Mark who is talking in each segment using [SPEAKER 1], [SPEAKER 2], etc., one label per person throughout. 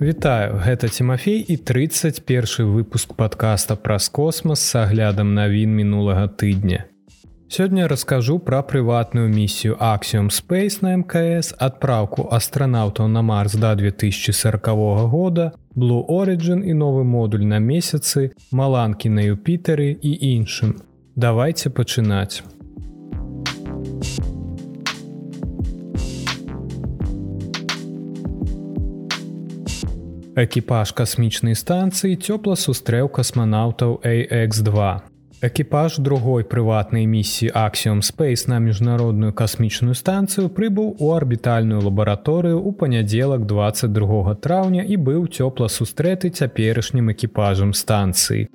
[SPEAKER 1] Вітаю, гэта Тимофей і 31 выпуск подкаста праз космас с аглядам навін мінулага тыдня. Сёння раскажу пра прыватную місію Axiom Space на мкс, адпраўку астранаўтаў на Марс да 2040 года, Blue Origin і новы модуль на месяцы, маланкі на Юпітары і іншым. Давайте пачынаць. Экіпаж касмічнай станцыі цёпла сустрэў касманаўтаў AX2. Экіпаж другой прыватнай місіі Axiom Space на міжнародную касмічную станцыю прыбыў у арбітальную лабараторыю ў панядзелак 22 траўня і быў цёпла сустрэты цяперашнім экіпажам станцыі.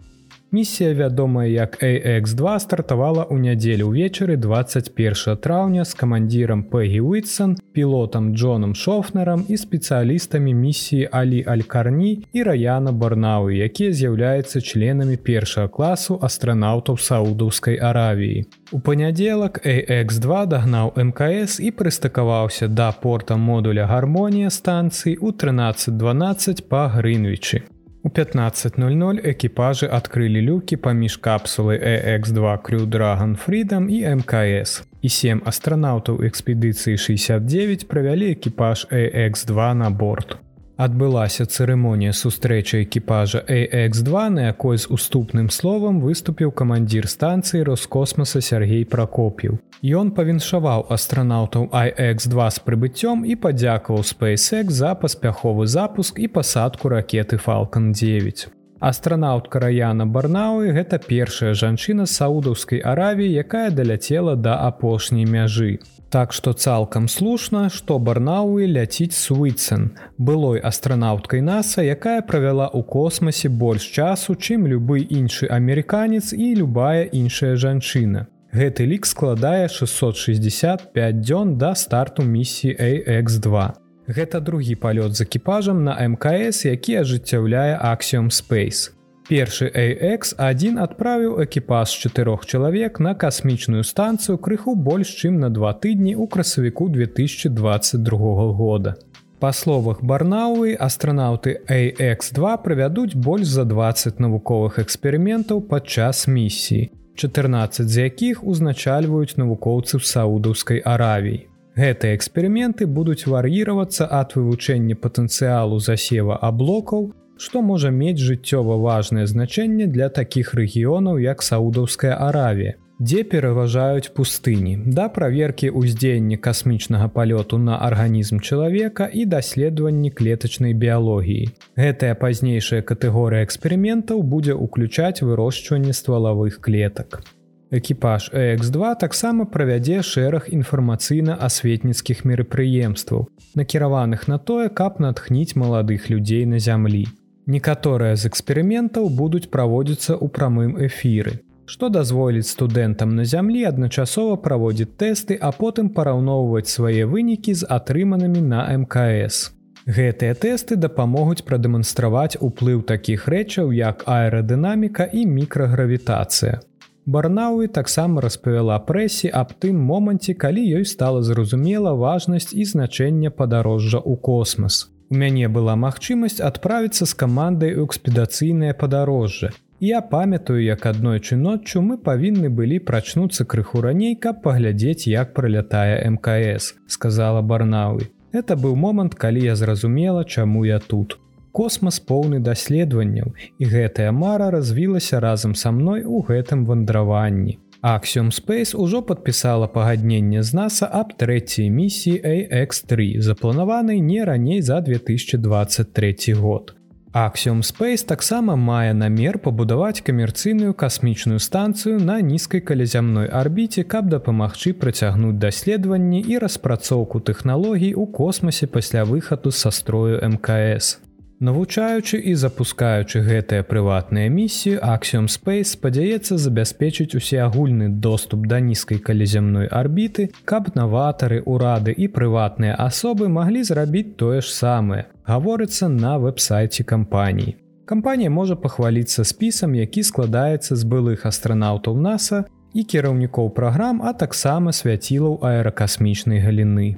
[SPEAKER 1] Місія, вядомая як AX2 стартавала ў нядзелю ўвечары 21 траўня з камандзірам Пегі Уитсон, пілотам Джоном Шофнерам і спецыялістамі місіі Алі Алькарні і раяна Барнавы, якія з'яўляюцца членамі першага класу астранаўтаў Саудаўскай Аравіі. У панядзелак AX2 дагнаў МКС і прыстыкаваўся да порта модуля гармонія станцыі ў 1312 па Грынвічы. У 15:00 экіпажы адкрылі люкі паміж капсулай EX2 Крю Драган Фридам і МКС. І сем астранаўтаў экспедыцыі 69 правялі экіпаж EX2 на борт адбылася цырымонія сустрэчы экіпажа AX2 на якой з уступным словам выступіў камандзір станцыі роскосмоса Сергей прокопіў Ён павіншаваў астранаўтаў iX2 з прыбыццём і падзякаваў SpaceX за паспяховы запуск і пасадку ракеты Falалcon 9 астранаўтка раяна барнауы гэта першая жанчына саудаўскай аравіі якая даляцела да апошняй мяжы Так што цалкам слушна, што Барнауі ляціць Суіцэн, былой астранаўткай NASAа, якая правяла ў космасе больш часу, чым любы іншы амерыканец і любая іншая жанчына. Гэты лік складае 665 дзён да старту місіі AX2. Гэта другі палёт з экіпажам на МКС, які ажыццяўляе Axiom Space. Першы AX1 адправіў экіпаж чатырох чалавек на касмічную станцыю крыху больш чым на два тыдні ў красавіку 2022 года. Па словах барнауы астранаўты AX2 правядуць больш за 20 навуковых эксперыментаў падчас місіі, 14 з якіх узначальваюць навукоўцы саудаўскай аравіі. Гэтыя эксперыменты будуць вар'іравацца ад вывучэння патэнцыялу засева аблокаў, што можа мець жыццёва важнае значэнне для такіх рэгіёнаў як саудаўская аравія дзе пераважаюць пустыні да праверкі ўздзеяння касмічнага палёту на арганізм чалавека і даследаванні клетачнай біялогіі. Гэтая пазнейшая катэгорыя эксперыментаў будзе ўключаць вырошчванне ствалавых клетак. Экіпаж x2 таксама правядзе шэраг інфармацыйна-асветніцкіх мерапрыемстваў накіраваных на тое каб натхніць маладых людзей на зямлі Некаторыя з эксперыментаў будуць праводзіцца ў прамым эфіры, што дазволіць студэнтам на зямлі адначасова праводзіць тэсты, а потым параўноўваць свае вынікі з атрыманымі на МКС. Гэтыя тэсты дапамогуць прадэманстраваць уплыў такіх рэчаў, як аэрадынаміка і мікрагравітацыя. Барнауі таксама распавяла прэсе аб тым моманце, калі ёй стала зразумела важнасць і значэнне падарожжа ў космас. У мяне была магчымасць адправіцца з камандай ў экспедацыйнае падарожжа. Я памятаю, як аднойчы ноччу мы павінны былі прачнуцца крыху раней, каб паглядзець, як пролятае мкс, сказала барнауі. Это быў момант, калі я зразумела, чаму я тут. Космас поўны даследаванняў, і гэтая мара развілася разам са мной у гэтым вандраванні. Axiom Space ужо падпісала пагадненне з NASAа аб трэцяй місіі AX3, запланаванай не раней за 2023 год. Axiom Space таксама мае намер пабудаваць камерцыйную касмічную станцыю на нізкай калязямной арбіце, каб дапамагчы працягнуць даследаванні і распрацоўку тэхналогій у космосе пасля выхаду са строю МКС. Навучаючы і запускаючы гэтыя прыватныя місіі, Axiom Space спадзяецца забяспечыць усеагульны доступ да нізкай калеземной арбіты, каб наватары, урады і прыватныя асобы маглі зрабіць тое ж самае. Гаворыцца на вэб-сайце кампаній. Кампанія можа пахваліцца спісам, які складаецца з былых астранаўтаў NASAа і кіраўнікоў праграм, а таксама свяцілаў аэракасмічнай галіны.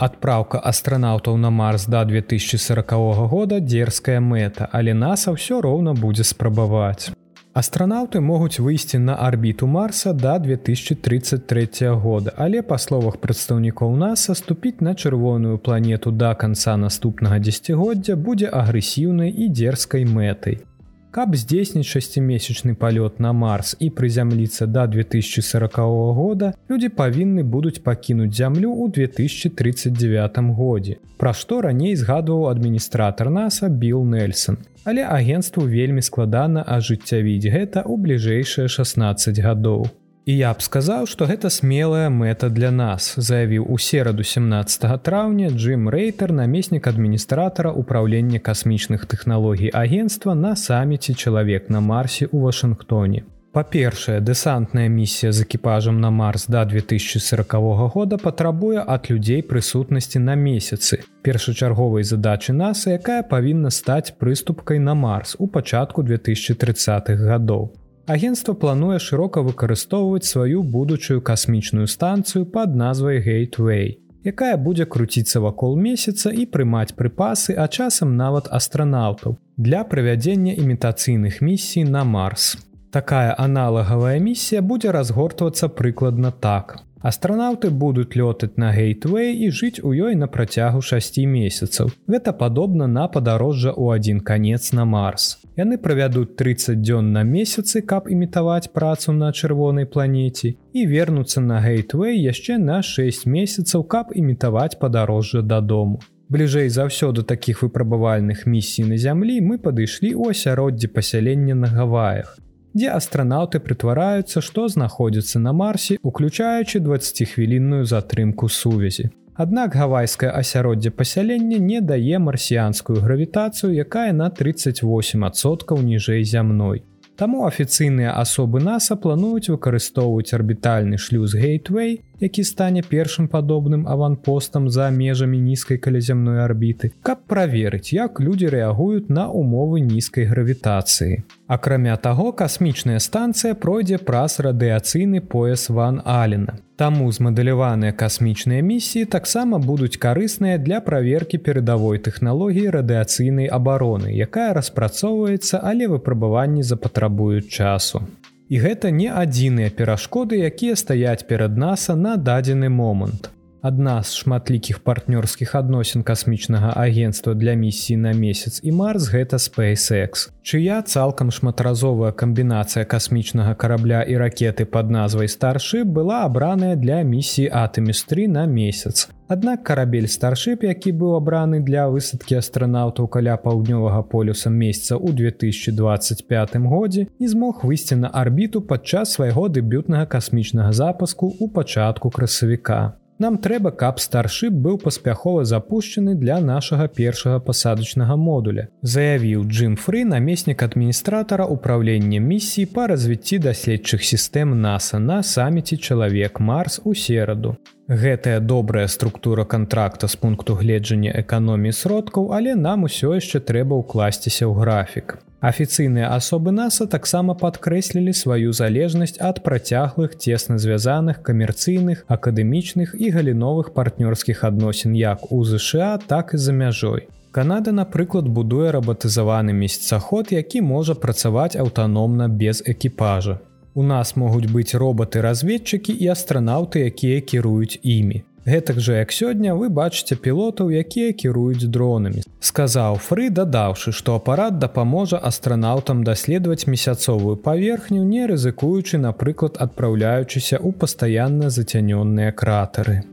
[SPEAKER 1] Адпраўка астранаўтаў на Марс да 2040 года дзерзкая мэта, але NASA ўсё роўна будзе спрабаваць. Астранаўты могуць выйсці на арбіту Марса да 2033 года, але па словах прадстаўнікоў NASA ступіць на чырвоную планету да канца наступнага дзегоддзя будзе агрэсіўнай і дзерзкай мэтай. Каб здзейсніць шасцімесячны палёт на Марс і прызямліцца да 2040 года, людзі павінны будуць пакінуць зямлю ў 2039 годзе. Пра што раней згадваў адміністратор NASAа Билл Нельсон але агенству вельмі складана ажыццявіць гэта ў бліжэйшыя 16 гадоў. І я б сказаў, што гэта смелая мэта для нас, заявіў у сераду 17 траўня Джим Рэйтер, намеснік адміністратара ўправлення касмічных тэхналогій агенства на саміце чалавек на Марсе ў Вашынгтоне. Па-першае, дэсантная місія з экіпажам на Марс да 2040 года патрабуе ад людзей прысутнасці на месяцы. Першачарговай задачы NASA, якая павінна стаць прыступкай на Марс у пачатку 2030х гадоў. Агенцтва плануе шырока выкарыстоўваць сваю будучую касмічную станцыю пад назвай Гейтвей, якая будзе круціцца вакол месяца і прымаць прыпасы, а часам нават астранаўтаў для правядзення імітацыйных місій на Марс. Такая аналагавая місія будзе разгортвацца прыкладна так. Астранаўты будуць лётаць на гейтвей і жыць у ёй на працягу 6 месяцаў. Гэта падобна на падарожжа ў адзін канец на Марс. Яны правядуць 30 дзён на месяцы, каб імітаваць працу на чырвонай планеце і вернуцца на гейтвей яшчэ на 6 месяцаў, каб імітаваць падарожжа дадому. Бліжэй за ўсё да такіх выпрабавальных місій на зямлі мы падышлі ў асяроддзе пасялення на гаваях дзе астранаўты прытвараюцца, што знаходзіцца на марсе, уключаючы 20хвілінную затрымку сувязі. Аднак гавайскае асяроддзе пасялення не дае марсіянскую гравітацыю, якая на 38соткаў ніжэй зямной. Таму афіцыйныя асобы NASAа плануюць выкарыстоўваць арбітальны шлюз гейтвей, які стане першым падобным аванпостам за межамі нізкай каляземной арбіты, каб праверыць, як людзі рэагуюць на умовы нізкай гравітацыі. Акрамя таго, касмічная станцыя пройдзе праз радыяцыйны пояс ван Алена. Таму змадэляваныя касмічныя місіі таксама будуць карысныя для праверкі перадавой тэхналогіі радыяцыйнай абароны, якая распрацоўваецца, але выпрабаванні запатрабуюць часу. І гэта не адзіныя перашкоды, якія стаяць перад наса на дадзены момант. Адна з шматлікіх партнёрскіх адносін касмічнага агенства для місіі на месяц і марс гэта SpaceX, чыя цалкам шматразовая камбінацыя касмічнага карабля і ракеты под назвай старшып была абраная для місіі атэмістры на месяц. Аднак карабель старшып, які быў абраны для высадкі астранаўтаў каля паўднёвага полюса месяца ў 2025 годзе і змог выйсці на арбіту падчас свайго дэбютнага касмічнага запаску ў пачатку красавіка. Нам трэба, каб старшып быў паспяхова запущены для нашага першага пасадачнага модуля. Заявіў Джим Фры намеснік адміністратара ўправлення місіі па развіцці даследчых сістэм NASAа на саміце чалавек Марс у сераду. Гэтая добрая структура контракта з пункту гледжання эканоміі сродкаў, але нам усё яшчэ трэба ўкласціся ў графік. Афіцыйныя асобы NASAа таксама падкрэслілі сваю залежнасць ад працяглых цесна звязаных камерцыйных, акадэмічных і галіновых партнёрскіх адносін як у ЗША, так і за мяжой. Канада, напрыклад, будуе рабатызаваны месяцаход, які можа працаваць аўтаномна без экіпажа. У нас могуць быць робаты-разведчыкі і астранаўты, якія кіруюць імі. Гэтак жа як сёння вы бачыце пілотаў, якія кіруюць дронамі. Сказаў Фры, дадаўшы, што апарат дапаможа астранаўтам даследаваць месяцовую паверхню, не рызыкуючы, напрыклад, адпраўляючыся ў пастаянна зацянённыя кратары.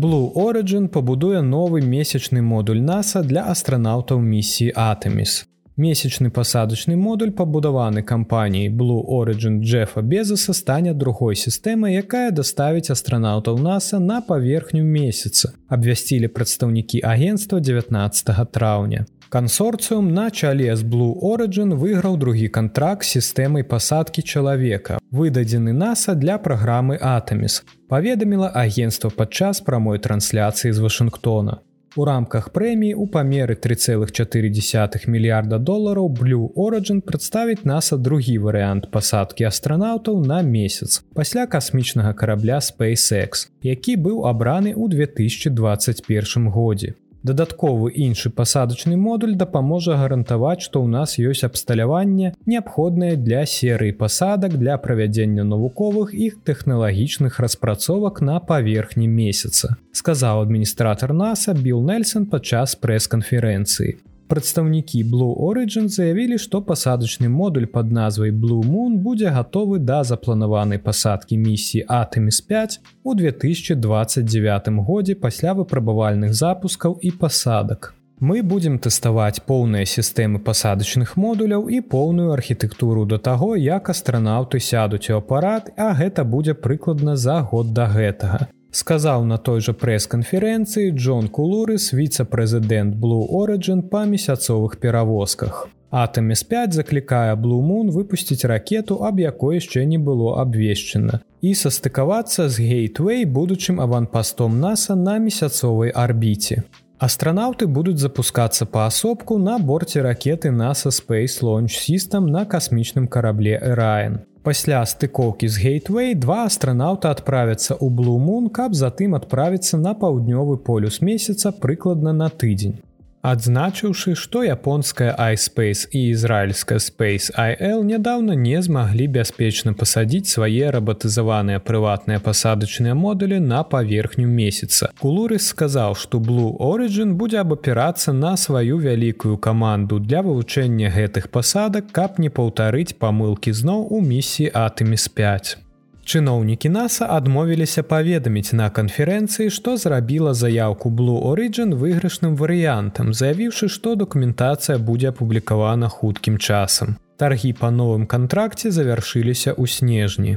[SPEAKER 1] Blue Origin пабудуе новы месячны модуль NASAа для астранаўтаў місіі Атэміс. Месячны пасадачны модуль пабудаваны кампаніяй Blue Origin Джефа Безаса стане другой сістэмай, якая даставіць астранаўтаў NASAа на паверхню месяца. Абвясцілі прадстаўнікі агенства 19 траўня. Кансорцыум на чале з Blue Origin выйграў другі кантракт сістэмай пасадкі чалавека, выдадзены NASAа для праграмы Атаміс. Паведаміла агенцтва падчас прамой трансляцыі з Вашынгтона. У рамках прэміі у памеры 3,4 мільярда долараў Blue Origin прадставіць NASAа другі варыянт пасадкі астранаўтаў на месяц пасля касмічнага карабля SpaceX, які быў абраны ў 2021 годзе. Дадатковы іншы пасадачны модуль дапаможа гарантаваць, што ў нас ёсць абсталяванне, неабходнае для серыі пасадак для правядзення навуковых іх тэхналагічных распрацовак на паверхні месяца. Сказаў адміністратор NASAа Билл Нельсон падчас прэс-канферэнцыі. Прадстаўнікі Blue Origin заявілі, што пасадачны модуль пад назвай Blue Moon будзе гатовы да запланаванай пасадкі місіі Атэміс 5 у 2029 годзе пасля выпрабавальных запускаў і пасадак. Мы будзем тэставаць поўныя сістэмы пасадачных модуляў і поўную архітэктуру да таго, як астранаўты сядуць у апарат, а гэта будзе прыкладна за год да гэтага сказаў на той жа прэс-канферэнцыі Джон Кулурыс віцэ-прэзідэнт Blue Origin па месяцовых перавозках. Атэмс 5 заклікае Блумун выпусціць ракету, аб якой яшчэ не было абвешчана і састыкавацца з гейтвей будучым аванпастом NASAа на месяцовай арбіце. Астранаўты будуць запускацца паасобку на борце ракеты NASA Space Launch System на касмічным карабле Райан. Пасля стыкоўкі з гейтвей два астранаўта адправяцца ў Блумун, каб затым адправіцца на паўднёвы полюс месяца прыкладна на тыдзень. Адзначыўшы, што японская iSpace і ізраільская Space IL нядаўна не змаглі бяспечна пасадзіць свае рабатызаваныя прыватныя пасадачныя модулі на паверхню месяца. Кулурыс сказаў, што Blue Origin будзе абапірацца на сваю вялікую каманду для вывучэння гэтых пасадак, каб не паўтарыць памылкі зноў у місіі Атэміс 5. Чыноўнікі NASAа адмовіліся паведаміць на канферэнцыі, што зрабіла заяўку Blue Origin выйгрышным варыянтам, заявіўшы, што дакументацыя будзе апублікавана хуткім часам. Таргі па новым кантракце завяршыліся ў снежні.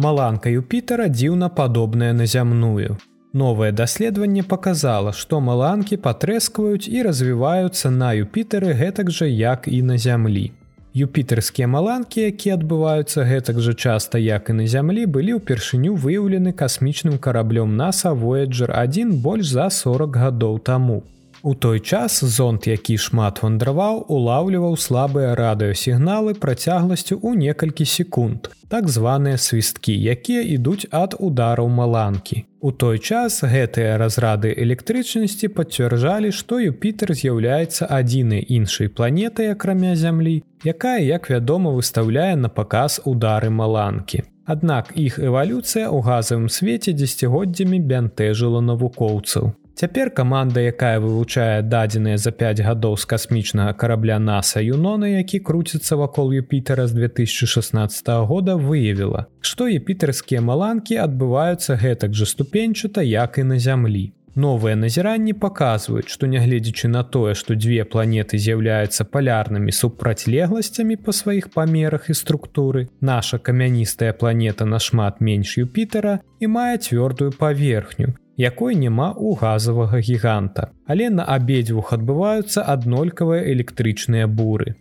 [SPEAKER 1] Маланка Юпітера дзіўна падобная на зямную. Новае даследаванне показала, што маланкі патрэскваюць і развіваюцца на Юпітары гэтак жа як і на зямлі. Юпітарскія маланкі, якія адбываюцца гэтак жа часта, як і на зямлі, былі ўпершыню выяўлены касмічным караблём NASA Voyager 1 больш за 40 гадоў таму. У той час зонт, які шмат вандраваў, улаўліваў слабыя радыёсігналы працягласцю ў некалькі секунд, так званыя свісткі, якія ідуць ад удараў маланкі. У той час гэтыя разрады электрычнасці пацвярджалі, што Юпітер з'яўляецца адзінай іншай планетай акрамя зямлі, якая, як вядома, выстаўляе на паказ удары маланкі. Аднак іх эвалюцыя ў газавым свеце дзесяцігоддзямі бянтэжыла навукоўцаў. Цяпер каманда, якая вывучае дадзеныя за 5 гадоў з касмічнага карабля NASAа Юнона, які круціцца вакол Юпітера з 2016 года выявіла, што епітарскія маланкі адбываюцца гэтак жа ступеньчата, як і на зямлі. Новыя назіранні паказваюць, што нягледзячы на тое, што дзве планеты з'яўляюцца палярнымі супрацьлегласцямі па сваіх памерах і структуры, наша камяністая планета нашмат менш Юпітера і мае цвёрдую паверхню, якой няма ў газавага гіганта. Але на абедзвюх адбываюцца аднолькавыя электрычныя буры.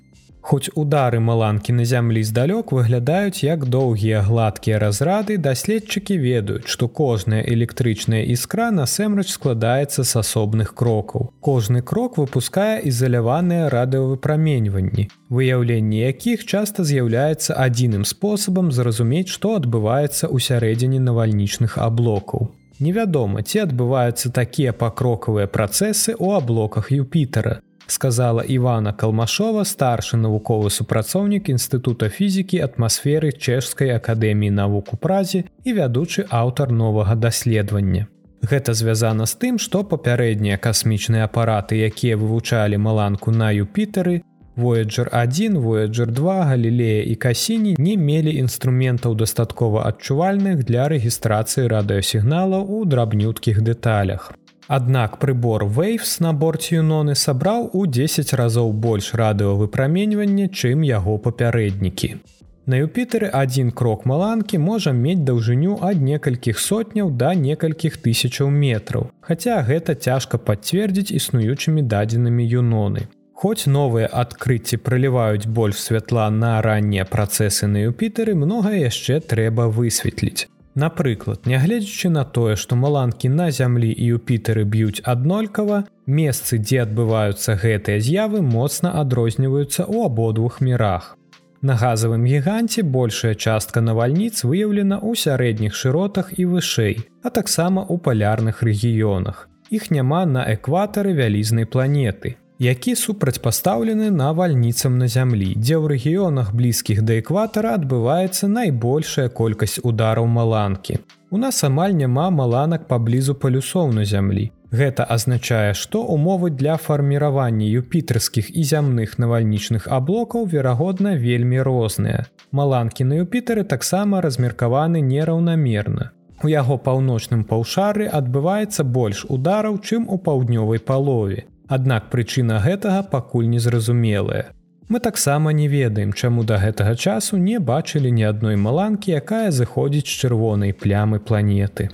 [SPEAKER 1] Хоць удары маланкі на зямлі здалёк выглядаюць як доўгія гладкія разрады, даследчыкі ведаюць, што кожная электрычная іскра насэмрач складаецца з асобных крокаў. Кожны крок выпускае ізаляваныя радыёвыпраменьванні, выяўленне якіх часта з'яўляецца адзіным спосабам зразумець, што адбываецца ў сярэдзіне навальнічных аблокаў. Невядома, ці адбываюцца такія пакрокавыя працэсы ў аблоках Юпітера, сказала Івана Калмашова, старшы навуковы супрацоўнік інстытута фізікі атмасферы чэшскай акадэміі навук у празе і вядучы аўтар новага даследавання. Гэта звязана з тым, што папярэднія касмічныя апараты, якія вывучалі маланку на Юпітары, Voyager 1, Voyager 2, Галілея і Касіні не мелі інструментаў дастаткова адчувальных для рэгістрацыі радыёсігналаў у драбнюткіх дэталях. Аднак прыбор Waves на борце Юноны сабраў у 10 разоў больш радыёвыпраменьвання, чым яго папярэднікі. На Юпітары адзін крок маланкі можа мець даўжыню ад некалькіх сотняў да некалькіх тысячаў метраў. Хаця гэта цяжка пацвердзіць існуючымі дадзенымі юноны. Хоць новыя адкрыцці прыліваюць больш святла на раннія працэсы на Юпітары, многае яшчэ трэба высветліць. Напрыклад, нягледзячы на тое, што маланкі на зямлі і Юпітары б'юць аднолькава, месцы, дзе адбываюцца гэтыя з'явы моцна адрозніваюцца ў абодвух мірах. На газавым гіганце большая частка навальніц выяўлена ў сярэдніх шыротах і вышэй, а таксама ў палярных рэгіёнах. Іх няма на экватары вялізнай планеты які супрацьпастаўлены навальніцам на зямлі, дзе ў рэгіёнах блізкіх да экватара адбываецца найбольшая колькасць удараў маланкі. У нас амаль няма маланак паблізу палюсоў на зямлі. Гэта азначае, што умовы для фарміравання юпітарскіх і зямных навальнічных аблокаў верагодна вельмі розныя. Маланкі на Юпітары таксама размеркаваны нераўнамерна. У яго паўночным паўшары адбываецца больш удараў, чым у паўднёвай палове. Аднак прычына гэтага пакуль незразумелая. Мы таксама не ведаем, чаму да гэтага часу не бачылі ні адной маланкі, якая зыходзіць з чырвонай плямы планеты.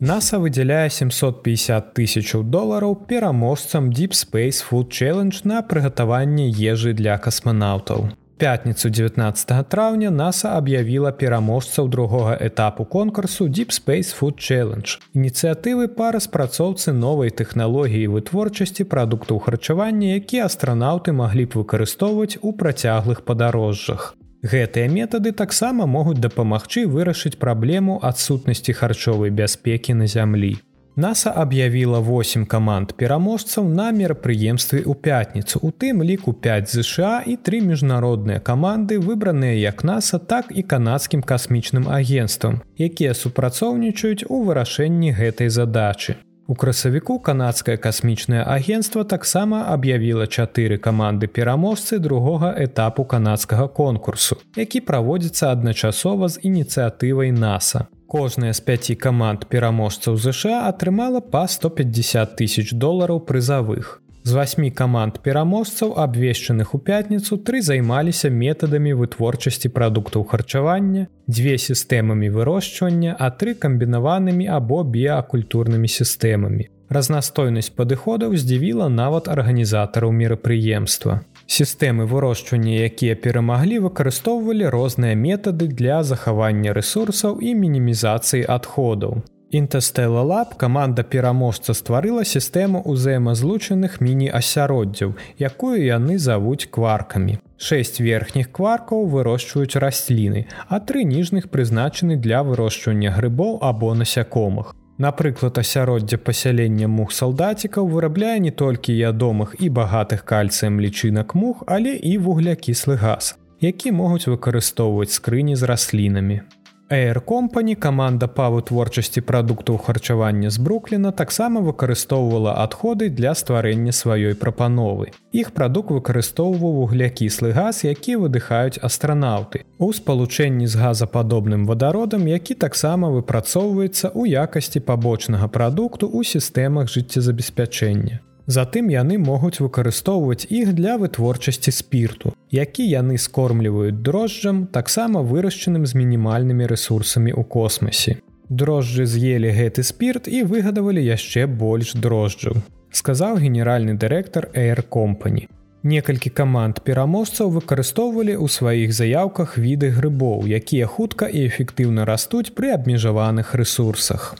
[SPEAKER 1] NASA выдзяляе 750 тысячаў долараў пераможцам Deep Space Food Challenge на прыгатаванне ежы для касманаўтаў пятніцу 19 траўня наса аб'явіла пераможцаў другога этапу конкурсу Deep Space Food Challenge ініцыятывы па распрацоўцы новай тэхналогіі вытворчасці прадуктаў харчавання які астранаўты маглі б выкарыстоўваць у працяглых падарожжах. Гэтыя метады таксама могуць дапамагчы вырашыць праблему адсутнасці харчовай бяспекі на зямлі NASA аб'явіла 8 каманд пераможцаў на мерапрыемстве ў пятніцу у тым ліку 5 ЗША і тры міжнародныя каманды выбраныя як NASA так і канадскім касмічным агенствам якія супрацоўнічаюць у вырашэнні гэтай задачы. У красавіку канадскае касмічнае агенцтва таксама аб'явіла чатыры каманды пераможцы другога этапу канадскага конкурсу які праводзіцца адначасова з ініцыятывай NASA Кожная з пяці каманд пераможцаў ЗША атрымала па 150 тысяч долараў прызавых. З васьмі каманд пераможцаў, абвешчаных у пятніцу, тры займаліся метадамі вытворчасці прадуктаў харчавання, дзве сістэмамі вырошчвання, а тры камбінаванымі або біакультурнымі сістэмамі. Разнастойнасць падыходаў здзівіла нават арганізатараў мерапрыемства. Сістэмы вырошчвання, якія перамаглі, выкарыстоўвалі розныя метады для захавання рэсурсаў і мінімізацыі адходаў. Інтастэла лаб каманда пераможца стварыла сістэму ўзаемазлучаных міні-асяроддзяў, якую яны завуць кваркамі. Шэсць верхніх кваркаў вырошчваюць расліны, а тры ніжных прызначаны для вырошчвання грыбоў або насякомых. Напрыклад, асяроддзе пасялення мух салдацікаў вырабляе не толькі ядомых і багатых кальцыем лічынак мух, але і вуглякіслы газ, які могуць выкарыстоўваць скрыні з раслінамі. Air Company каманда па вытворчасці прадуктаў харчавання з Брукліна таксама выкарыстоўвала адходы для стварэння сваёй прапановы. Іх прадукт выкарыстоўваў вуглякіслы газ, які выдыхаюць астранаўты. У спалучэнні з газападобным вадародам, які таксама выпрацоўваецца ў якасці пабочнага прадукту ў сістэмах жыццезабеспячэння. Затым яны могуць выкарыстоўваць іх для вытворчасці спірту, які яны скормліваюць дрожджам, таксама вырашчаным з мінімальнымі рэсурсамі ў космасе. Дрожджы з'елі гэты спірт і выгадавалі яшчэ больш дрожджаў, сказаў генеральны дырэктар Air Company. Некалькі каманд пераможцаў выкарыстоўвалі ў сваіх заяўках віды грыбоў, якія хутка і эфектыўна растуць пры абмежаваных рэсурсах.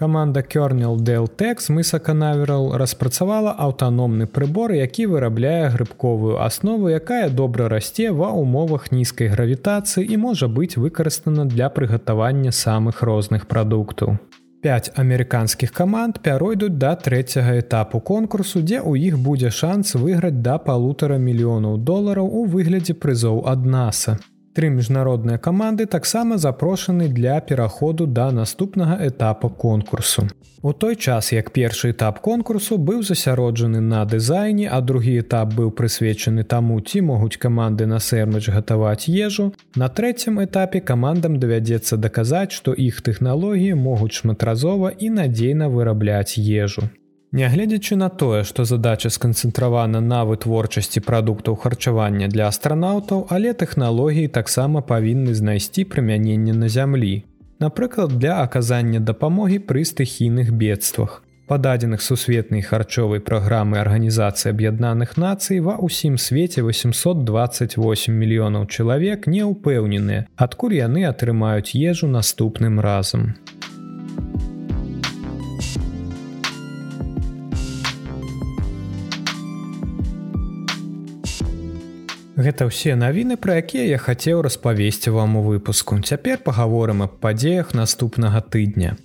[SPEAKER 1] Каманда Кёрнел Дэлтэкс мысаканаверал распрацавала аўтаномны прыбор, які вырабляе грыбковую аснову, якая добра расце ва ўмовах нізкай гравітацыі і можа быць выкарыстана для прыгатавання самых розных прадуктаў. Пяць амерыканскіх каманд пяройдуць да трэцяга этапу конкурсу, дзе ў іх будзе шанс выйграць да палутара мільёнаў долараў у выглядзе прызоў ад NASAа. Тры міжнародныя каманды таксама запрошаны для пераходу да наступнага этапа конкурсу. У той час, як першы этап конкурсу быў засяроджаны на дызайне, а другі этап быў прысвечаны таму, ці могуць каманды на сэрмач гатаваць ежу, на трэцім этапе камандам давядзецца даказаць, што іх тэхналогіі могуць шматразова і надзейна вырабляць ежу. Нягледзячы на тое, што задача сканцэнтравана на вытворчасці прадуктаў харчавання для астранаўтаў, але тэхналогіі таксама павінны знайсці прымяненне на зямлі. напрыклад для аказання дапамогі пры стыхійных бедствах. Па дадзеных сусветнай харчовай праграмы Арганізацыі Аб'яднаных нацый ва ўсім свеце 828 мільёнаў чалавек не ўпэўненыя, адкуль яны атрымаюць ежу наступным разам. Гэта ўсе навіны, пра якія я хацеў распавесці вам у выпуску. Цяпер пагаворым аб падзеях наступнага тыдня.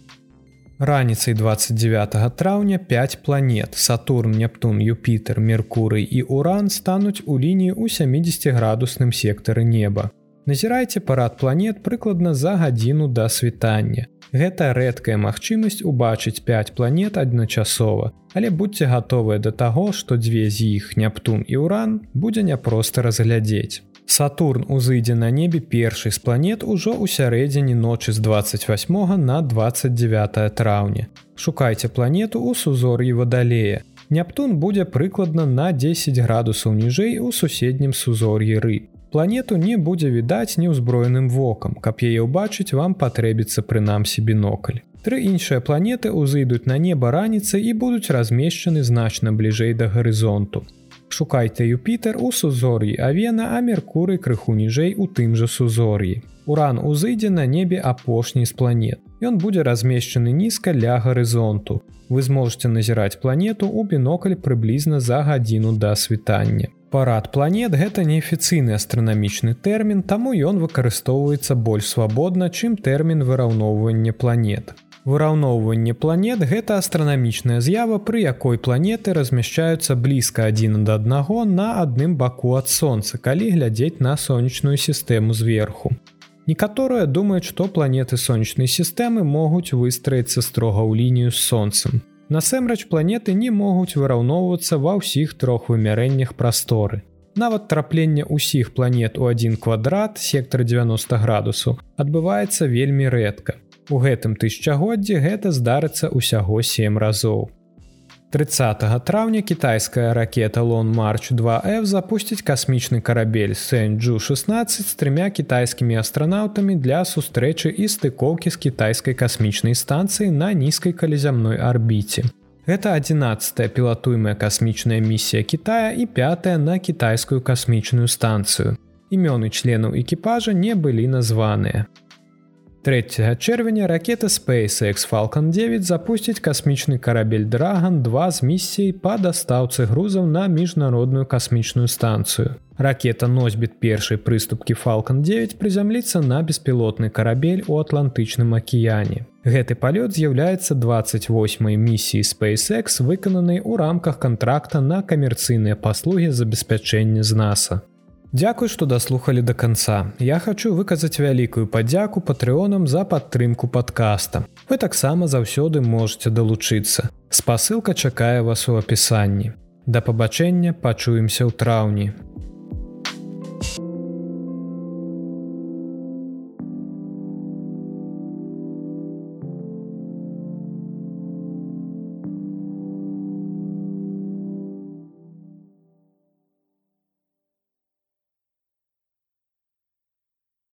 [SPEAKER 1] Раніцай 29 траўня 5 планет Сатурн, Нептун, Юпітер, Меркурый і Уран стануць у лініі ў 70 градусным сектары неба. Назірайце парад планет прыкладна за гадзіну да світання. Гэта рэдкая магчымасць убачыць 5 планет адначасова, але будьце гатовыя да таго, што дзве з іх Нептун і Уран будзе няпроста разглядзець. Сатурн узыдзе на небе першай з планет ужо ў сярэдзіне ночы з 28 на 29 траўня. Шукайце планету ў сузор'і вадалея. Нептун будзе прыкладна на 10 градусаў ніжэй у суседнім сузор'і рыб планету не будзе відаць неўзброеным вокам. Каб яе ўбачыць вам патрэбіцца прынамсі бінокль. Тры іншыя планеты ўзыдуць на неба раніцы і будуць размешчаны значна бліжэй да гарызонту. Шукайце юпітер у сузор'і авена а меркурый крыху ніжэй у тым жа сузор'і. Уран узыдзе на небе апошні з планет. Ён будзе размешчаны нізка ля гарызонту. Вы зможете назіраць планету у бінокль прыблізна за гадзіну да світання Парад планет гэта неафіцыйны астранамічны тэрмін, таму ён выкарыстоўваецца больш свабодна, чым тэрмін выраўноўвання планет. Выраўноўванне планет гэта астранамічная з'ява, пры якой планеты размяшчаюцца блізка адзін да аднаго на адным баку ад сонца, калі глядзець на сонечную сістэму зверху. Некаторыя думаюць, што планеты сонечнай сістэмы могуць выстраіцца строга ў лінію з сонцем. Насамрэч планеты не могуць выраўноўвацца ва ўсіх трох вымярэннях прасторы. Нават трапленне ўсіх планет у адзін квадрат сектор 90 градусаў адбываецца вельмі рэдка. У гэтым тысячагоддзі гэта здарыцца ўсяго сем разоў. 30 траўня кітайская ракета Лон Марч 2F запусціць касмічны карабель Сэнджу 16 з трымя кітайскімі астранаўтамі для сустрэчы і стыкоўкі з кітайскай касмічнай станцыі на нізкай калязямной арбіце. Гэта 11 пілатуемая касмічная місія Китая і пятая на кітайскую касмічную станцыю. Імёны членаў экіпажа не былі названыя. 3 чэрвеня ракета SpaceX Falcon 9 запусціць касмічны карабель Драган 2 з місіяй па дастаўцы грузаў на міжнародную касмічную станцыю. Ракета носьбіт першай прыступкі Falcon 9 прызямліцца на беспілотны карабель у атлантычным акіяне. Гэты палёт з'яўляецца 28 місіі SpaceX выкананай у рамках кантракта на камерцыйныя паслугі забеспячэння з NASAа. Дзякуй, што даслухалі да канца. Я хачу выказаць вялікую падзяку патрыонам за падтрымку падкаста. Вы таксама заўсёды можете далучыцца. Спасылка чакае вас у апісанні. Да пабачэння пачуемся ў траўні.